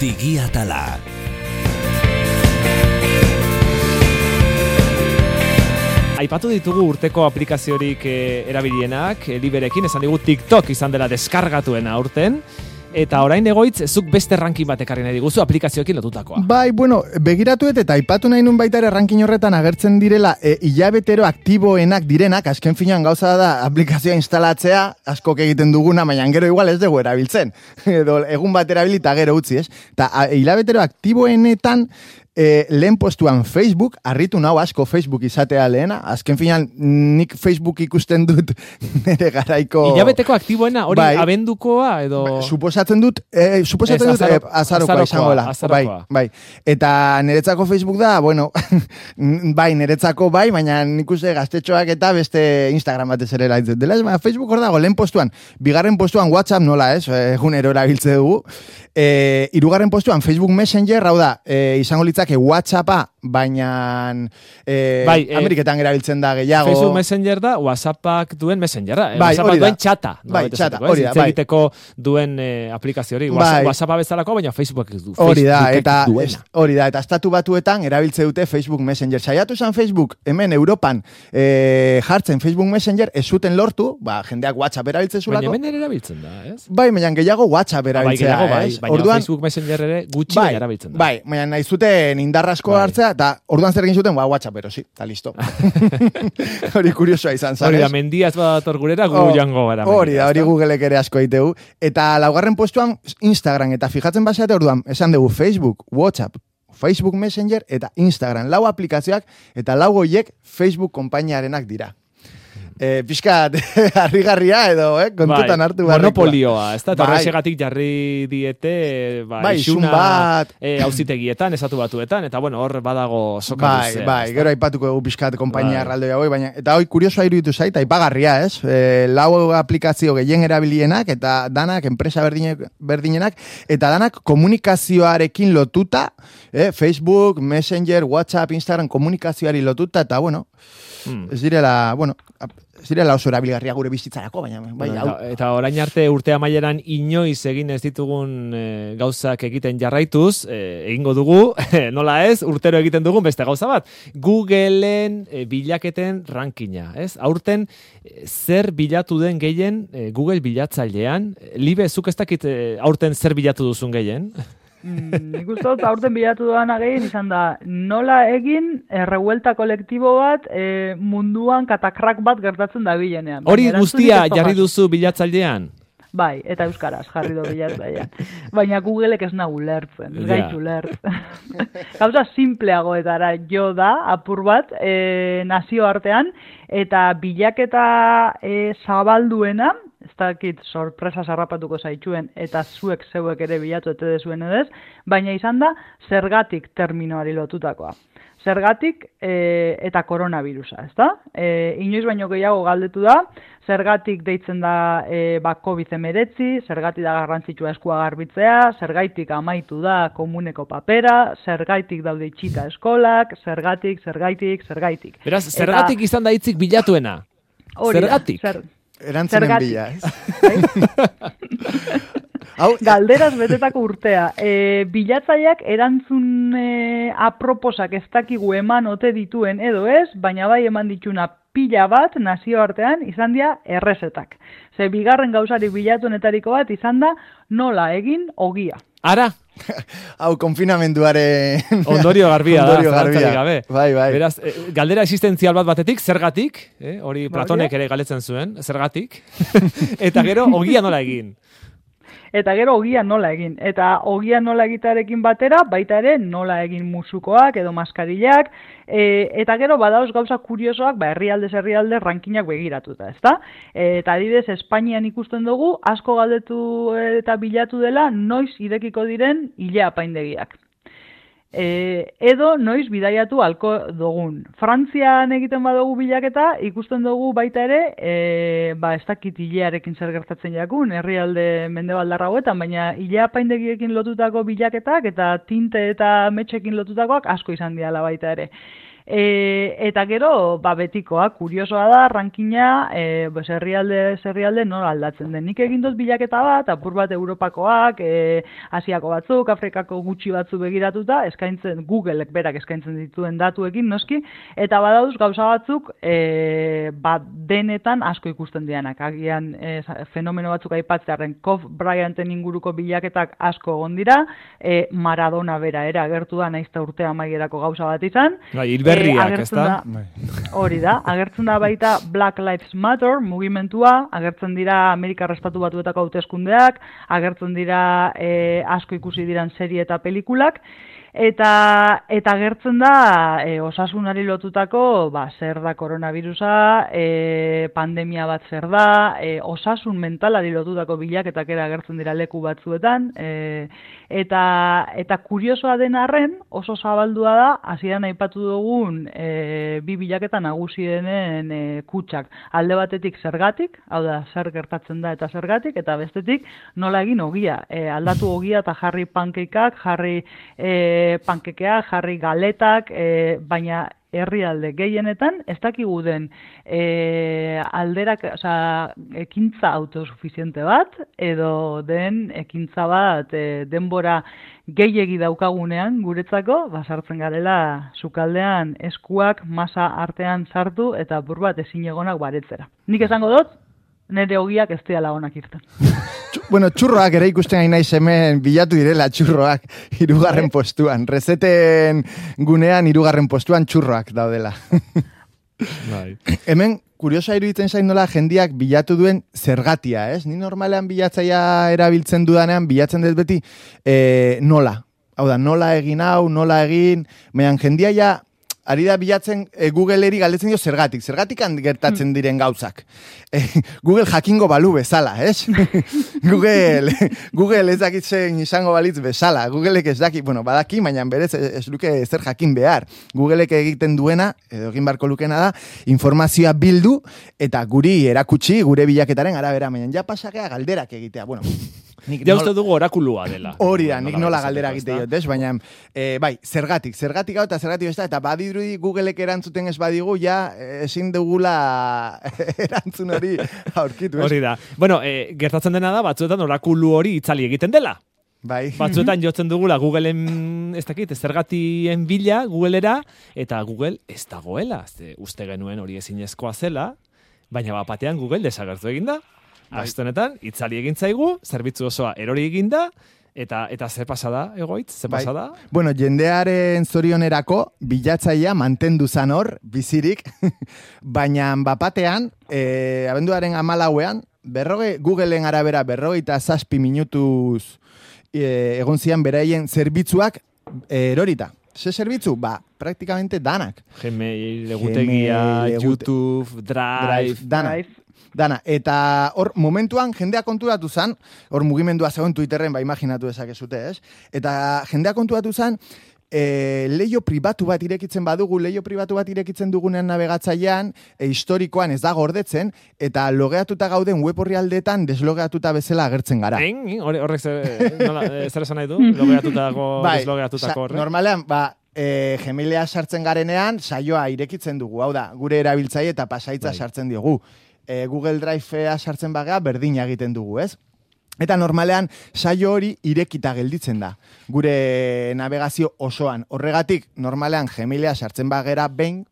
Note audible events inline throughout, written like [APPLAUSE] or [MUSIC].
Digiatala. Aipatu ditugu urteko aplikaziorik eh, erabilienak, eh, liberekin, esan digu TikTok izan dela deskargatuena urten, eta orain egoitz, zuk beste ranking bat ekarri nahi diguzu aplikazioekin lotutakoa. Bai, bueno, begiratuet eta aipatu nahi nun baita ere ranking horretan agertzen direla e, hilabetero aktiboenak direnak, azken finean gauza da aplikazioa instalatzea, askok egiten duguna, baina gero igual ez dugu erabiltzen. [LAUGHS] Edo egun bat erabilita gero utzi, ez? Ta hilabetero aktiboenetan e, lehen postuan Facebook, arritu nau asko Facebook izatea lehena, azken finean nik Facebook ikusten dut [LAUGHS] nire garaiko... Ilabeteko aktiboena, hori Bai. abendukoa edo... Ba, suposatzen dut, eh, suposatzen Ez, dut azaro- eh, azarokoa azarokoa, izango dela. Bai, bai. Eta niretzako Facebook da, bueno, [LAUGHS] bai, niretzako bai, baina nik uste gaztetxoak eta beste Instagram batez ere laitzen. Dela, baina Facebook hor dago, lehen postuan, bigarren postuan WhatsApp nola ez, eh, egunero erabiltze dugu. E, irugarren postuan Facebook Messenger, hau da, e, izango litzake WhatsAppa, baina e, Bai, eh, Ameriketan erabiltzen da gehiago. Facebook Messenger da, WhatsAppak duen Messengera. Eh, Bai, WhatsAppa hori da. duen txata. Bai, nolabait txata, hori da, bai. egiteko duen eh, aplikazio hori. Bai. WhatsApp, WhatsAppa bezalako, baina Facebookek ez du. Hori da, eta hori da, eta estatu batuetan erabiltze dute Facebook Messenger. Saiatu zen Facebook, hemen Europan e, jartzen Facebook Messenger, ez zuten lortu, ba, jendeak WhatsApp erabiltzen Baina zulako. hemen ere erabiltzen da, ez? Bai, baina gehiago WhatsApp Bai, erabiltzea, gehiago bai, baina Facebook Messenger ere gutxi bai, baina erabiltzen da. bai, baina nahi zuten indarrasko Bai. hartzea, eta orduan zer egin zuten, ba, WhatsApp erosi, eta listo. [LAUGHS] hori kuriosoa izan zen, Hori da, mendiaz badator gurera, gu Oh, joango gara. Hori da, hori? Googleek ere asko eitegu. Eta laugarren postuan Instagram, eta fijatzen baseate orduan, esan dugu Facebook, WhatsApp, Facebook Messenger eta Instagram. Lau aplikazioak eta lau goiek Facebook konpainiarenak dira. E, pixkat, [LAUGHS] harrigarria edo, eh, kontutan bai, hartu beharrekoa. Monopolioa, ez da? Bai. jarri diete, ba, Bai, isun isuna, bat. eh, auzitegietan, esatu batuetan, eta bueno, hor badago soka Bai, luzea, bai, gero aipatuko dugu pixkat konpainia Bai. hauek, baina, eta hoi kuriosoa iruditu zait, aipagarria, ez? E, lau aplikazio gehien erabilienak, eta danak, enpresa berdine, berdinenak, eta danak komunikazioarekin lotuta, eh? Facebook, Messenger, WhatsApp, Instagram, komunikazioari lotuta, eta bueno, Hmm. ez direla, bueno, direla oso erabilgarria gure bizitzarako, baina, bai, hau, eta, eta orain arte urte amaieran inoiz egin ez ditugun eh, gauzak egiten jarraituz, eh, egingo dugu, [LAUGHS] nola ez, urtero egiten dugun beste gauza bat. Googleen eh, bilaketen rankina, ez? Aurten zer bilatu den gehien eh, Google bilatzailean, Libe, zuk ez dakit aurten zer bilatu duzun gehien? [LAUGHS] Mm, nik uste dut aurten bilatu duan agin izan da nola egin errevuelta kolektibo bat e, munduan katakrak bat gertatzen da bilenean. Hori Baina guztia jarri duzu bilatzailean? Bai, eta euskaraz jarri du bilatzailean. Baina Googleek ez nahu ulertzen, ez gaitu ulertzen. [LAUGHS] Gauza simpleagoetara jo da, apur bat, e, nazioartean, eta bilaketa e, zabalduena, dakit sorpresa sarrapatuko zaitxuen, eta zuek zeuek ere bilatu ete dezuen edez, baina izan da, zergatik terminoari lotutakoa. Zergatik e, eta koronavirusa, ezta? E, inoiz baino gehiago galdetu da, zergatik deitzen da e, ba, COVID-19, zergatik da garrantzitsua eskua garbitzea, zergaitik amaitu da komuneko papera, zergaitik daude itxita eskolak, zergatik, zergaitik, zergaitik. Beraz, Eta- zergatik izan da hitzik bilatuena? Hori Zergatik? Zer, erantzunen bila, ez? [LAUGHS] Hau, Galderaz betetako urtea. E, bilatzaileak erantzun e, aproposak ez dakigu eman ote dituen edo ez, baina bai eman dituna pila bat nazioartean izan dira errezetak. Ze bigarren gauzarik bilatuenetariko bat izan da nola egin ogia. Ara, [LAUGHS] hau konfinamenduaren... [LAUGHS] Ondorio garbia da, Ondorio zalantzarik garbia. gabe. Bai, bai. Beraz, eh, galdera existentzial bat batetik, zergatik, eh? hori Ba, Platonek ere galetzen zuen, zergatik, [LAUGHS] eta gero, ogia nola egin. Eta gero ogia nola egin. Eta ogia nola egitarekin batera, baita ere nola egin musukoak edo maskarillak, e, eta gero badauz gauza kuriosoak, ba, herrialdez herrialde rankinak begiratuta, ezta? E, eta adibidez, Espainian ikusten dugu, asko galdetu eta bilatu dela, noiz irekiko diren ile apaindegiak. E, edo noiz bidaiatu alko dugun. Frantzian egiten badugu bilaketa, ikusten dugu baita ere, e, ba, ez dakit hilearekin zer gertatzen jakun, herrialde mendebaldarra hauetan, baina hilea paindegiekin lotutako bilaketak eta tinte eta metxekin lotutakoak asko izan diala baita ere. E, eta gero, ba, betikoa, kuriosoa da, rankina, e, pues, herrialde, herrialde nola aldatzen den. Nik egin dut bilaketa bat, apur bat Europakoak, e, Asiako batzuk, Afrikako gutxi batzu begiratuta, eskaintzen, Googleek berak eskaintzen dituen datuekin, noski, eta badauz gauza batzuk, e, ba, denetan asko ikusten dianak. Agian, e, fenomeno batzuk aipatzearen, Kof Bryanten inguruko bilaketak asko egon dira, e, Maradona bera, era, agertu da, naizta urtea maierako gauza bat izan. Bai, berriak, ez da? Bai. Hori da, agertzen da baita Black Lives Matter mugimentua, agertzen dira Amerika Respatu Batuetako hauteskundeak, agertzen dira eh, asko ikusi diran serie eta pelikulak, eta eta gertzen da e, osasunari lotutako ba, zer da koronavirusa, e, pandemia bat zer da, e, osasun mentalari lotutako bilaketak era gertzen dira leku batzuetan, e, eta eta kuriosoa den arren oso zabaldua da hasieran aipatu dugun e, bi bilaketa nagusi denen e, kutsak. Alde batetik zergatik, hau da zer gertatzen da eta zergatik, eta bestetik nola egin ogia. E, aldatu ogia eta jarri pankeikak, jarri e, pankekea, jarri galetak, e, baina herrialde gehienetan ez dakigu den e, alderak, oza, ekintza autosuficiente bat edo den ekintza bat e, denbora gehiegi daukagunean guretzako, basartzen garela sukaldean eskuak masa artean sartu eta bur bat ezin baretzera. Nik esango dut, nire ogiak ez dira lagonak irten. bueno, txurroak ere ikusten gaina hemen bilatu direla txurroak irugarren bai. postuan. Rezeten gunean irugarren postuan txurroak daudela. [LAUGHS] bai. Hemen, kuriosa iruditzen zain nola jendiak bilatu duen zergatia, ez? Ni normalean bilatzaia erabiltzen dudanean, bilatzen dut beti e, nola. Hau da, nola egin hau, nola egin, mehan jendia ja ari da bilatzen e, Google-eri galdetzen dio zergatik, zergatik gertatzen hmm. diren gauzak. [LAUGHS] E, Google jakingo balu bezala, ez? [LAUGHS] Google, Google ez dakitzen izango balitz bezala. Googleek ez daki, bueno, badaki, baina berez ez luke zer jakin behar. Googleek egiten duena, edo egin barko lukena da, informazioa bildu eta guri erakutsi gure bilaketaren arabera, baina ja pasakea galderak egitea. Bueno, Nik ja uste dugu orakulua dela. [LAUGHS] Hori da, nik nola galdera egite jot, ez? Baina, e, bai, zergatik, zergatik hau eta zergatik besta, eta badirudi Googleek erantzuten ez badigu, ja, ezin dugula [LAUGHS] erantzun hori aurkitu, ez? Hori da. Bueno, e, gertatzen dena da, batzuetan orakulu hori itzali egiten dela. Bai. Batzuetan [LAUGHS] jotzen dugula Googleen, ez dakit, zergatien bila Googlera, eta Google ez dagoela. Ze, uste genuen hori ezinezkoa zela, baina bapatean Google desagertu eginda. Bai. Astenetan, itzali egin zaigu, zerbitzu osoa erori eginda, eta eta ze pasada egoitz, ze bai. pasada? Bueno, jendearen zorionerako bilatzaia mantendu zan hor, bizirik, [LAUGHS] baina bapatean, e, abenduaren amalauean, berroge, Googleen arabera berroge eta zazpi minutuz e, egon zian beraien zerbitzuak erorita. Ze zerbitzu? Ba, praktikamente danak. Gmail, egutegia, YouTube, Drive, Drive, danak dana. Eta hor, momentuan, jendea konturatu zan, hor mugimendua zegoen Twitterren, ba, imaginatu ezakezute, ez? Eta jendea konturatu zan, e, leio pribatu bat irekitzen badugu, leio pribatu bat irekitzen dugunean navegatzailean, e, historikoan ez da gordetzen, eta logeatuta gauden web horri aldetan deslogeatuta bezala agertzen gara. Horrek zer esan nahi du? Logeatutako, [LAUGHS] bai, deslogeatutako horrek? Normalean, ba, e, gemilea sartzen garenean, saioa irekitzen dugu, hau da, gure erabiltzaile eta pasaitza bai. sartzen diogu e, Google Drivea sartzen bagea berdina egiten dugu, ez? Eta normalean saio hori irekita gelditzen da. Gure navegazio osoan. Horregatik, normalean Gmailea sartzen bagera behin,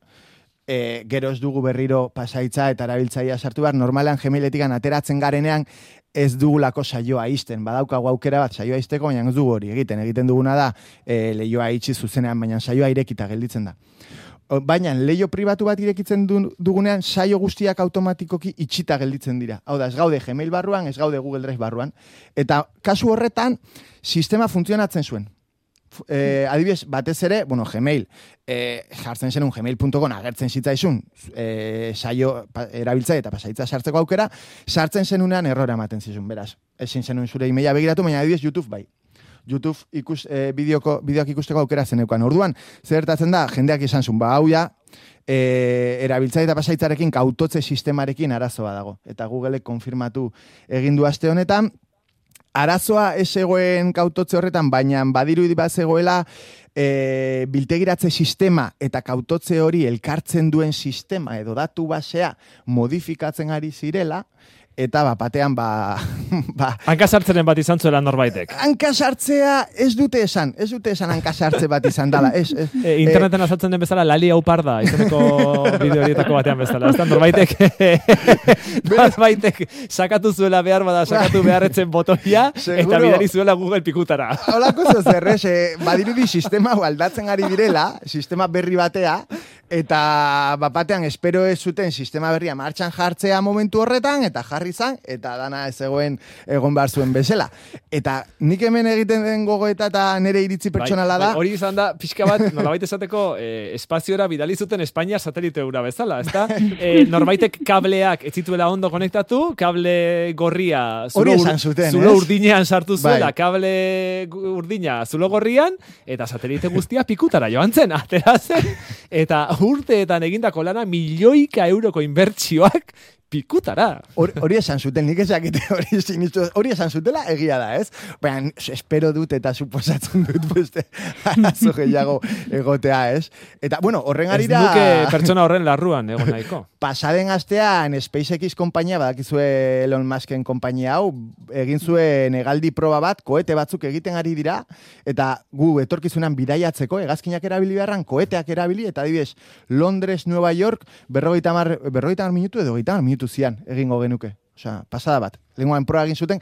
e, gero ez dugu berriro pasaitza eta erabiltzaia sartu behar, normalean Gmailetik ateratzen garenean ez dugulako saioa izten. Badaukagu aukera bat saioa izteko, baina ez dugu hori egiten. Egiten duguna da, e, lehioa itxi zuzenean, baina saioa irekita gelditzen da baina leio pribatu bat irekitzen dugunean saio guztiak automatikoki itxita gelditzen dira. Hau da, ez gaude Gmail barruan, ez gaude Google Drive barruan. Eta kasu horretan, sistema funtzionatzen zuen. E, adibidez, batez ere, bueno, Gmail, e, jartzen zen un gmail.com agertzen zitzaizun e, saio erabiltza eta pasaitza sartzeko aukera, sartzen zenunean errora ematen zizun, beraz. Ezin zenun zure emaila begiratu, baina adibidez YouTube bai. YouTube ikus, e, bideoko, bideoak ikusteko aukera zeneukan. Orduan, zertatzen da, jendeak izan zun, ba, hau ja, e, erabiltzai eta pasaitzarekin kautotze sistemarekin arazoa dago. Eta Googleek konfirmatu egin du aste honetan, arazoa ez egoen kautotze horretan, baina badiru bat zegoela e, biltegiratze sistema eta kautotze hori elkartzen duen sistema edo datu basea modifikatzen ari zirela, eta ba, batean ba... [LAUGHS] ba hankasartzeren bat izan zuela norbaitek. Hankasartzea ez dute esan, ez dute esan hankasartze bat izan dala. Ez, ez, e, interneten e, azaltzen den bezala, lali hau parda, izeneko [LAUGHS] bideo horietako batean bezala. Ez norbaitek, [LAUGHS] norbaitek sakatu zuela behar bada, sakatu beharretzen botoia, eta bidari zuela Google pikutara. Holako zo zer, ez, eh, badirudi sistema aldatzen ari direla, sistema berri batea, eta bapatean espero ez zuten sistema berria martxan jartzea momentu horretan, eta jarri zan, eta dana ez egoen egon behar zuen bezala. Eta nik hemen egiten den gogoeta eta nire iritzi bai, pertsonala da. Bai, hori izan da, pixka bat, [LAUGHS] nolabait esateko, eh, espaziora bidali zuten Espainia satelite ura bezala, ezta? Eh, norbaitek kableak ez zituela ondo konektatu, kable gorria zulo, zuten, zulo urdinean sartu zuela, bai. kable urdina zulo gorrian, eta satelite guztia pikutara joan zen, atera zen, eta urteetan egindako lana milioika euroko inbertsioak pikutara. Hori esan zuten, nik ezakite hori sinistu, hori esan zutela egia da, ez? Baina, espero dut eta suposatzen dut beste [LAUGHS] arazo gehiago egotea, ez? Eta, bueno, horren ari da... Ez duke pertsona horren larruan, egon nahiko. [LAUGHS] Pasaden astean SpaceX kompainia, badakizue Elon Musken kompainia hau, egin zuen egaldi proba bat, koete batzuk egiten ari dira, eta gu etorkizunan bidaiatzeko, egazkinak erabili beharran, koeteak erabili, eta adibidez, Londres, Nueva York, berrogeita mar, berrogeita mar minutu edo, geita minutu zian egingo genuke. Osea, pasada bat. Lenguan proa egin zuten,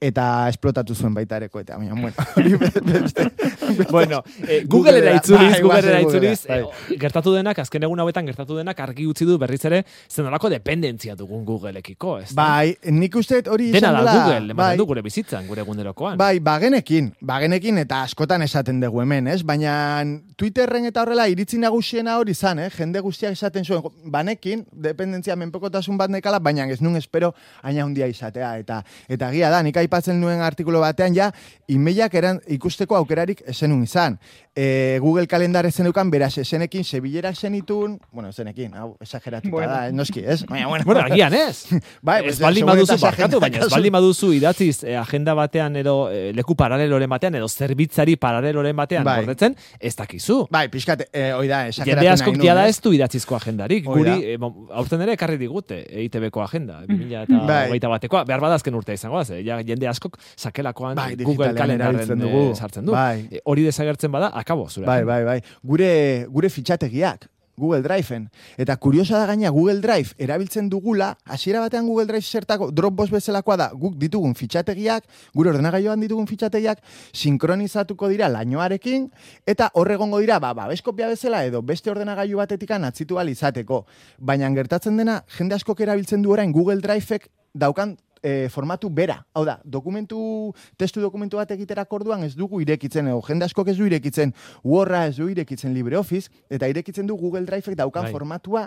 eta esplotatu zuen baita ere koetea. Baina, bueno, [LAUGHS] bueno eh, Google era itzuriz, bai, Google era itzuriz, bai. eh, gertatu denak, azken egun hauetan gertatu denak argi utzi du berriz ere, zenolako dependentzia dugun Googleekiko, ez? Bai, nik uste hori Dena da Google, bai, du gure bizitzan, gure egunerokoan. Bai, bagenekin, bagenekin eta askotan esaten dugu hemen, ez? Baina Twitterren eta horrela iritzi nagusiena hori zan, eh? Jende guztiak esaten zuen, banekin, dependentzia menpekotasun bat nekala, baina ez nun espero aina handia izatea. Eta, eta gia da, nik aipatzen nuen artikulu batean ja, imeiak eran ikusteko aukerarik esenun izan. E, Google kalendar ezenukan, beraz, esenekin, sebilera zenitun, bueno, esenekin, hau, esageratuta bueno. da, noski, ez? Baina, bueno, bueno, agian, ez? [LAUGHS] bai, ez baldi maduzu, barkatu, baina ez baldi maduzu idatziz eh, agenda batean edo eh, leku paraleloren batean edo zerbitzari paraleloren batean bai. gordetzen, ez dakizu. Bai, pixkat, eh, oi da, esageratu Jende askok da ez du idatzizko agendarik. Guri, eh, aurten ere ekarri digute, EITB-ko agenda, [LAUGHS] 2000 eta bai. batekoa, behar badazken urte izango, eh? ja, jende askok sakelakoan bai, Google kalendaren dugu. sartzen du. Bai. hori desagertzen bada, akabo, zure. Bai, bai, bai. Gure, gure fitxategiak, Google Driveen. Eta kuriosa da gaina Google Drive erabiltzen dugula, hasiera batean Google Drive zertako Dropbox bezalakoa da, guk ditugun fitxategiak, gure ordenagailoan ditugun fitxategiak, sinkronizatuko dira lainoarekin, eta horregongo dira, ba, ba, beskopia bezala edo beste ordenagailu batetikan atzitu izateko. Baina gertatzen dena, jende askok erabiltzen du orain Google Driveek daukan e, formatu bera. Hau da, dokumentu, testu dokumentu bat egiterak orduan ez dugu irekitzen, edo jende askok ez du irekitzen Wordra ez du irekitzen LibreOffice, eta irekitzen du Google Drive daukan bai. formatua,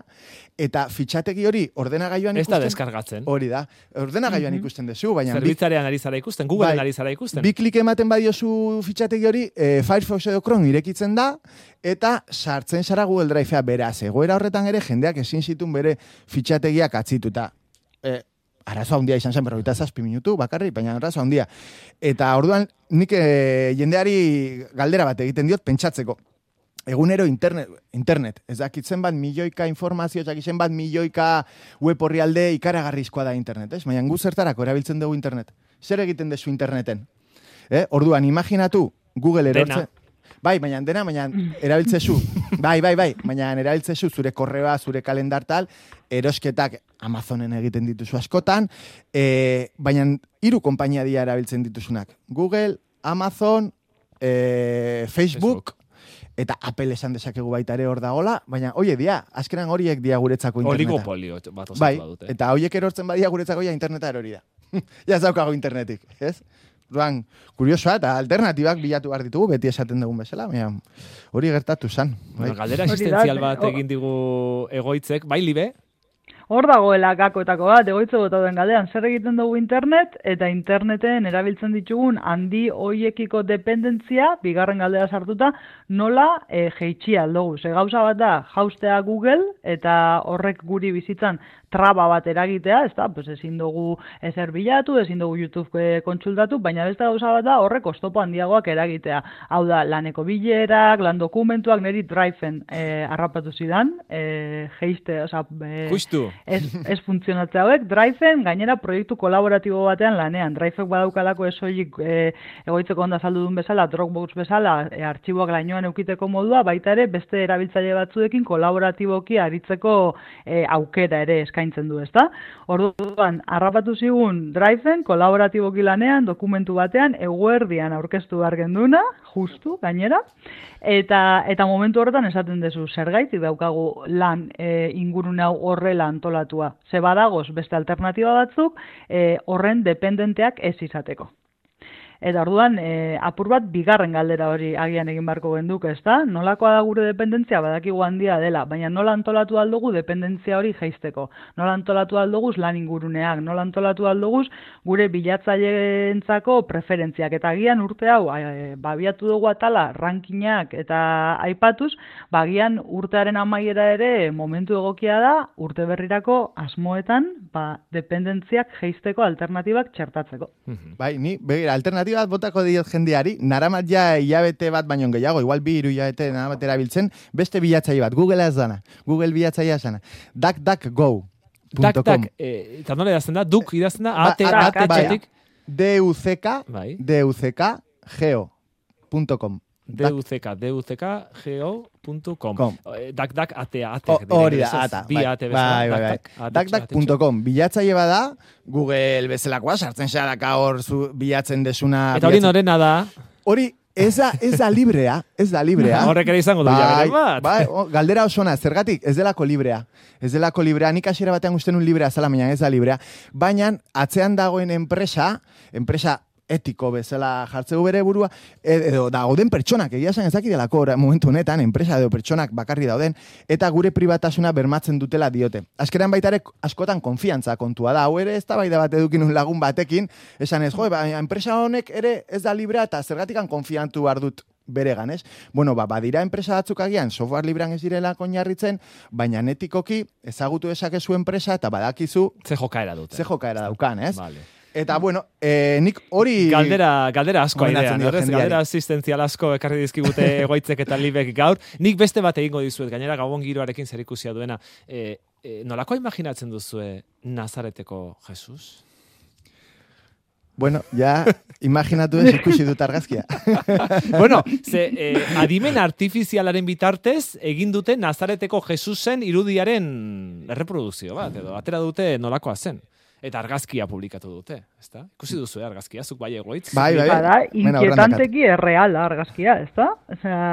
eta fitxategi hori ordenagailuan ikusten. Ez da deskargatzen. Hori da, ordenagailuan mm ikusten dezu, baina... Zerbitzarean ari zara ikusten, Google bai, ari zara ikusten. Bi klik ematen badiozu fitxategi hori, e, Firefox edo Chrome irekitzen da, eta sartzen zara Google Drivea beraz. Egoera horretan ere jendeak ezin zitun bere fitxategiak atzituta. E, arazo handia izan zen berroita zazpi minutu, bakarri, baina arazo handia. Eta orduan, nik e, jendeari galdera bat egiten diot, pentsatzeko. Egunero internet, internet, ez dakitzen bat milioika informazio, ez bat milioika web horri alde ikaragarrizkoa da internet, ez? Baina zertarako erabiltzen dugu internet. Zer egiten dezu interneten? Eh? Orduan, imaginatu, Google erortzen... Bai, baina dena, baina erabiltzezu. [LAUGHS] Bai, bai, bai, baina erabiltzezu zure korreoa, zure kalendar tal, erosketak Amazonen egiten dituzu askotan, e, baina hiru konpainia dira erabiltzen dituzunak. Google, Amazon, e, Facebook, eta Apple esan dezakegu baita ere hor dagola, baina oie dia, azkenan horiek dia guretzako interneta. Oligopolio bat bai, eta horiek erortzen badia guretzako ja interneta erori da. [LAUGHS] ja zaukago internetik, ez? Duan, kuriosoa eta alternatibak bilatu behar ditugu, beti esaten dugun bezala, baina hori gertatu zan. Bai. Galdera existenzial bat egin digu egoitzek, bai libe, hor dagoela gakoetako bat, egoitze bota den galdean, zer egiten dugu internet, eta interneten erabiltzen ditugun handi hoiekiko dependentzia, bigarren galdera sartuta, nola e, jeitxi aldugu. Ze gauza bat da, jaustea Google, eta horrek guri bizitzan traba bat eragitea, ez da, pues ezin dugu ezer bilatu, ezin dugu YouTube eh, kontsultatu, baina beste gauza bat da horrek oztopo handiagoak eragitea. Hau da, laneko bilerak, lan dokumentuak, niri driven e, harrapatu zidan, e, geiste, oza, e, Justu. ez, ez funtzionatzea hauek, driven gainera proiektu kolaboratibo batean lanean. Drivek badaukalako esoilik e, egoitzeko onda saldu duen bezala, Dropbox bezala, e, artxiboak lainoan eukiteko modua, baita ere beste erabiltzaile batzuekin kolaboratiboki aritzeko e, aukera ere eskaintzen du, ezta? Orduan, harrapatu zigun Driven kolaboratiboki lanean dokumentu batean eguerdian aurkeztu behar genduna, justu gainera, eta eta momentu horretan esaten duzu zergaitik daukagu lan e, ingurune hau horrela antolatua. Ze badagoz beste alternatiba batzuk e, horren dependenteak ez izateko. Eta orduan, e, apur bat bigarren galdera hori agian egin barko genduk, ez da? Nolakoa da gure dependentzia, badakigu handia dela, baina nola antolatu aldugu dependentzia hori jaisteko. Nola antolatu alduguz lan inguruneak, nola antolatu alduguz gure bilatzaileentzako preferentziak. Eta agian urte hau, e, babiatu dugu atala, rankinak eta aipatuz, bagian urtearen amaiera ere momentu egokia da, urte berrirako asmoetan, ba, dependentziak jaisteko alternatibak txertatzeko. Bai, ni, begira, alternatiba bat botako diot jendeari, naramat ja hilabete bat baino gehiago, igual bi hiru hilabete naramat erabiltzen, beste bilatzaile bat, Google ez dana, Google bilatzailea zana, DuckDuckGo. Tak, tak, eh, eta nola idazten da, duk idazten da, Ba, ate, a- ate, bai. D-U-C-K, bai, D-U-C-K, geo.com. DUCK, DUCK, Com. Eh, Dak, dak, atea, ate. O- Hori da, ata. Bi bai, ate bezala. bai, bai, bai. dak, dak, ate, ate, Dakdak.com, bilatzaile bada, Google bezalakoa, sartzen xaraka hor bilatzen desuna. Eta hori norena da, Hori, ez da, ez da librea, ez da librea. [LAUGHS] horrek ere izango du Bai, bat. bai, galdera oso ona, zergatik, ez delako librea. Ez delako librea, nik hasiera batean usten un librea zala, baina ez da librea. Baina, atzean dagoen enpresa, enpresa etiko bezala jartzeu bere burua, e- edo dauden pertsonak, egia esan ezaki delako momentu honetan, enpresa edo pertsonak bakarri dauden, eta gure pribatasuna bermatzen dutela diote. Azkeran baita ere askotan konfiantza kontua da, hau ere ez da bat edukin un lagun batekin, esan ez, jo, ba, enpresa honek ere ez da librea eta zergatikan konfiantu behar dut beregan, ez? Bueno, ba, badira enpresa batzuk agian software librean ez direla konjarritzen, baina netikoki ezagutu dezakezu enpresa eta badakizu Ze jokaera dute. ze jokaera daukan, ez? Vale. Eta, bueno, eh, nik hori... Galdera, galdera asko dio horrez, galdera asistenzial asko ekarri dizkigute [LAUGHS] egoitzek eta libek gaur. Nik beste bat egingo dizuet, gainera gabon giroarekin zer ikusia duena. E, e, nolako imaginatzen duzue Nazareteko Jesus? Bueno, ja, imaginatu ez ikusi dut argazkia. [LAUGHS] bueno, ze, eh, adimen artifizialaren bitartez egin dute Nazareteko Jesusen irudiaren erreprodukzio bat, edo atera dute nolakoa zen. Eta argazkia publikatu dute, ezta? Ikusi duzu argazkia, zuk bai egoitz? Bai, bai. Bada, Mena, inquietanteki erreala argazkia, ez da? Osea,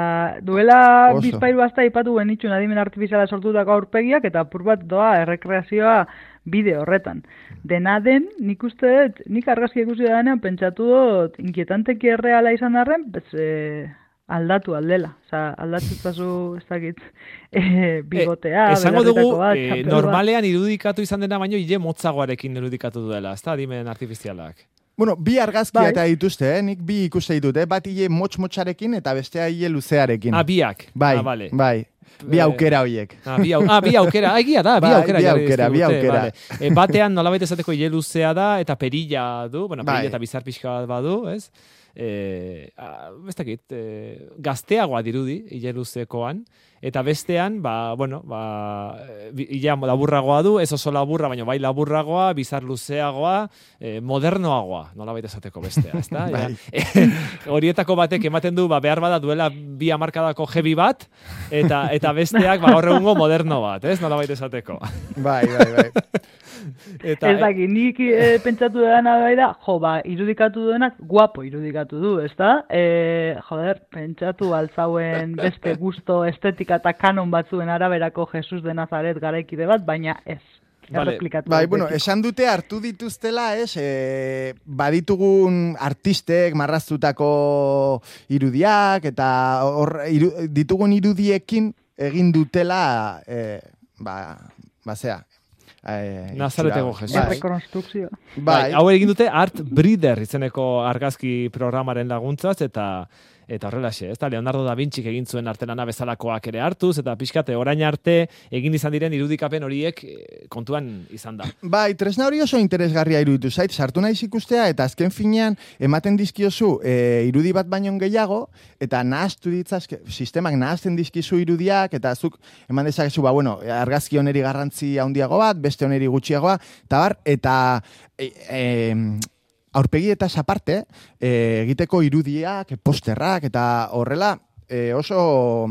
duela Oso. bizpairu hasta ipatu genitxun adimen artifiziala sortutako aurpegiak eta apur bat doa errekreazioa bide horretan. Dena den, nik uste dut, nik argazkia ikusi denean pentsatu dut inquietanteki erreala izan arren, bez, eh, aldatu aldela. Osa, aldatu zazu, ez dakit, [LAUGHS] eh, bigotea, Esango dugu, bat, bat. normalean irudikatu izan dena baino ile motzagoarekin irudikatu duela, ezta adimen artifizialak. Bueno, bi argazkia Bai. eta dituzte, eh? nik bi ikuste ditut, eh? bat hile motx-motxarekin eta bestea hile luzearekin. Ah, biak. bai, ah, vale. bai, bi aukera hoiek. Ah, bi, au, ah, bi aukera, ah, egia da, bi Bai, aukera. bi aukera, bi aukera. Vale. E, batean nolabait esateko ile luzea da, eta perilla du, bueno, perilla Bai. eta bizar pixka bat badu, ez? E, a, ez dakit, e, gazteagoa dirudi, ile luzekoan, eta bestean, ba, bueno, ba, ile laburragoa du, ez oso laburra, baina bai laburragoa, bizar luzeagoa, e, modernoagoa, nolabait esateko bestea, ezta? [LAUGHS] Bai. Ja, horietako batek ematen du, ba, behar bada duela bi hamarkadako jebi bat, eta eta besteak ba, gaur egungo moderno bat, ez? Nolabait esateko. Bai, bai, bai. [LAUGHS] [LAUGHS] Eta, Ez dakit, nik eh, pentsatu dena bai da, jo, ba, irudikatu duenak guapo irudikatu du, ezta? E, joder, pentsatu altzauen beste gusto estetika eta kanon batzuen araberako Jesus de Nazaret garaikide bat, baina ez. Vale. Bai, bueno, esan dute hartu dituztela, ez, e, baditugun artistek marraztutako irudiak, eta hor, iru, ditugun irudiekin egin dutela, e, ba, basea. E, Nazareteko itxura. Jesus. Errekonstrukzio. bai, Bai, hau egin dute Art Breeder izeneko argazki programaren laguntzaz, eta Eta horrelaxe, ez da, Leonardo da Vinci egin zuen artelana bezalakoak ere hartuz, eta pixkate orain arte egin izan diren irudikapen horiek eh, kontuan izan da. Bai, tresna hori oso interesgarria iruditu zait, sartu naiz ikustea, eta azken finean ematen dizkiozu e, irudi bat baino gehiago, eta nahaztu ditzazke, sistemak nahazten dizkizu irudiak, eta zuk eman dezakezu, ba, bueno, argazki oneri garrantzi handiago bat, beste oneri gutxiagoa, eta bar, eta e, e, aurpegi eta aparte, e, egiteko irudiak, posterrak, eta horrela, e, oso,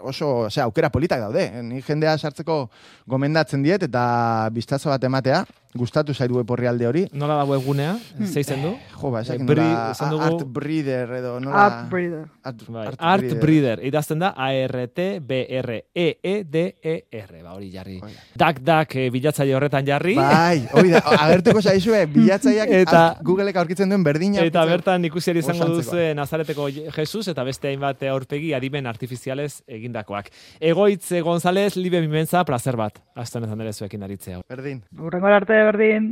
oso osea, aukera politak daude. Ni jendea sartzeko gomendatzen diet, eta bistazo bat ematea, gustatu zaitu web orrialde hori. Nola da webgunea, zeitzen du? Jo, ba, esakin Eh, nola, dugu- Art Breeder edo nola... Up breather. Art, Bai. Art Art Breeder. Breeder, idazten da A-R-T-B-R-E-E-D-E-R, ba hori jarri. Hori da. Dak dak eh, bilatzaile horretan jarri, Bai, hori da, [LAUGHS] agertuko zaizue, bilatzaileak Eta- Googleek aurkitzen duen berdina. Eta aurkitzen- bertan ikusi izango duzu Nazareteko Jesus eta beste hainbat aurpegi adimen artifizialez egindakoak. Egoitz González, libe bimenza, placer bat. Azten ezan ere zuekin aritzea. Berdin. Urrengo arte berdin.